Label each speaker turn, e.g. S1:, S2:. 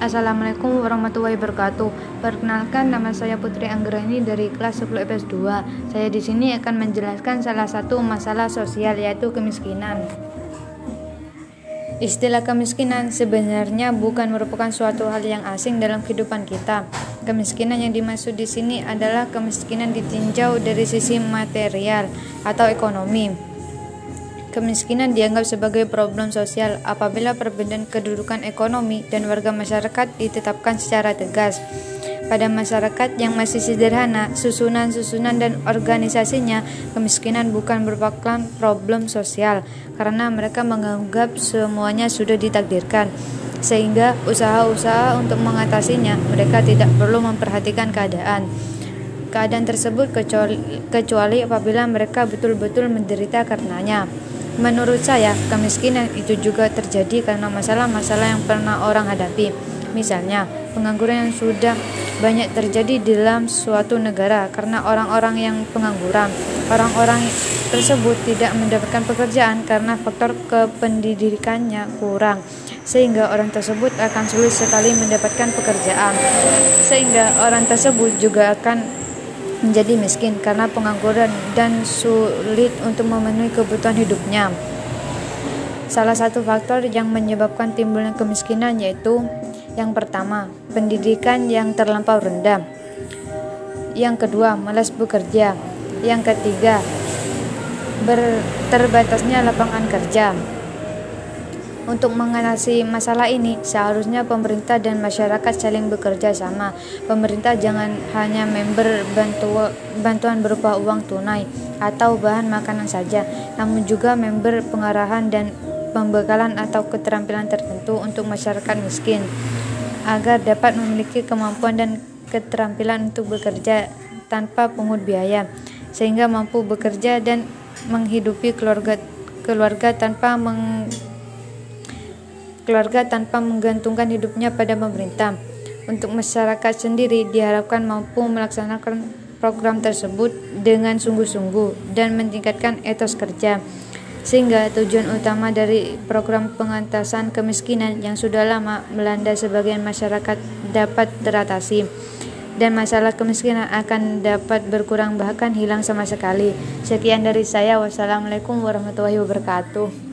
S1: Assalamualaikum warahmatullahi wabarakatuh. Perkenalkan nama saya Putri Anggreni dari kelas 10 IPS 2. Saya di sini akan menjelaskan salah satu masalah sosial yaitu kemiskinan. Istilah kemiskinan sebenarnya bukan merupakan suatu hal yang asing dalam kehidupan kita. Kemiskinan yang dimaksud di sini adalah kemiskinan ditinjau dari sisi material atau ekonomi. Kemiskinan dianggap sebagai problem sosial apabila perbedaan kedudukan ekonomi dan warga masyarakat ditetapkan secara tegas. Pada masyarakat yang masih sederhana, susunan-susunan dan organisasinya, kemiskinan bukan merupakan problem sosial karena mereka menganggap semuanya sudah ditakdirkan. Sehingga usaha-usaha untuk mengatasinya, mereka tidak perlu memperhatikan keadaan keadaan tersebut kecuali, kecuali apabila mereka betul-betul menderita karenanya. Menurut saya, kemiskinan itu juga terjadi karena masalah-masalah yang pernah orang hadapi. Misalnya, pengangguran yang sudah banyak terjadi di dalam suatu negara karena orang-orang yang pengangguran. Orang-orang tersebut tidak mendapatkan pekerjaan karena faktor kependidikannya kurang sehingga orang tersebut akan sulit sekali mendapatkan pekerjaan sehingga orang tersebut juga akan menjadi miskin karena pengangguran dan sulit untuk memenuhi kebutuhan hidupnya. Salah satu faktor yang menyebabkan timbulnya kemiskinan yaitu yang pertama, pendidikan yang terlampau rendah. Yang kedua, malas bekerja. Yang ketiga, terbatasnya lapangan kerja. Untuk mengatasi masalah ini, seharusnya pemerintah dan masyarakat saling bekerja sama. Pemerintah jangan hanya member bantu, bantuan berupa uang tunai atau bahan makanan saja, namun juga member pengarahan dan pembekalan atau keterampilan tertentu untuk masyarakat miskin agar dapat memiliki kemampuan dan keterampilan untuk bekerja tanpa pungut biaya sehingga mampu bekerja dan menghidupi keluarga keluarga tanpa meng keluarga tanpa menggantungkan hidupnya pada pemerintah. Untuk masyarakat sendiri diharapkan mampu melaksanakan program tersebut dengan sungguh-sungguh dan meningkatkan etos kerja. Sehingga tujuan utama dari program pengentasan kemiskinan yang sudah lama melanda sebagian masyarakat dapat teratasi dan masalah kemiskinan akan dapat berkurang bahkan hilang sama sekali. Sekian dari saya. Wassalamualaikum warahmatullahi wabarakatuh.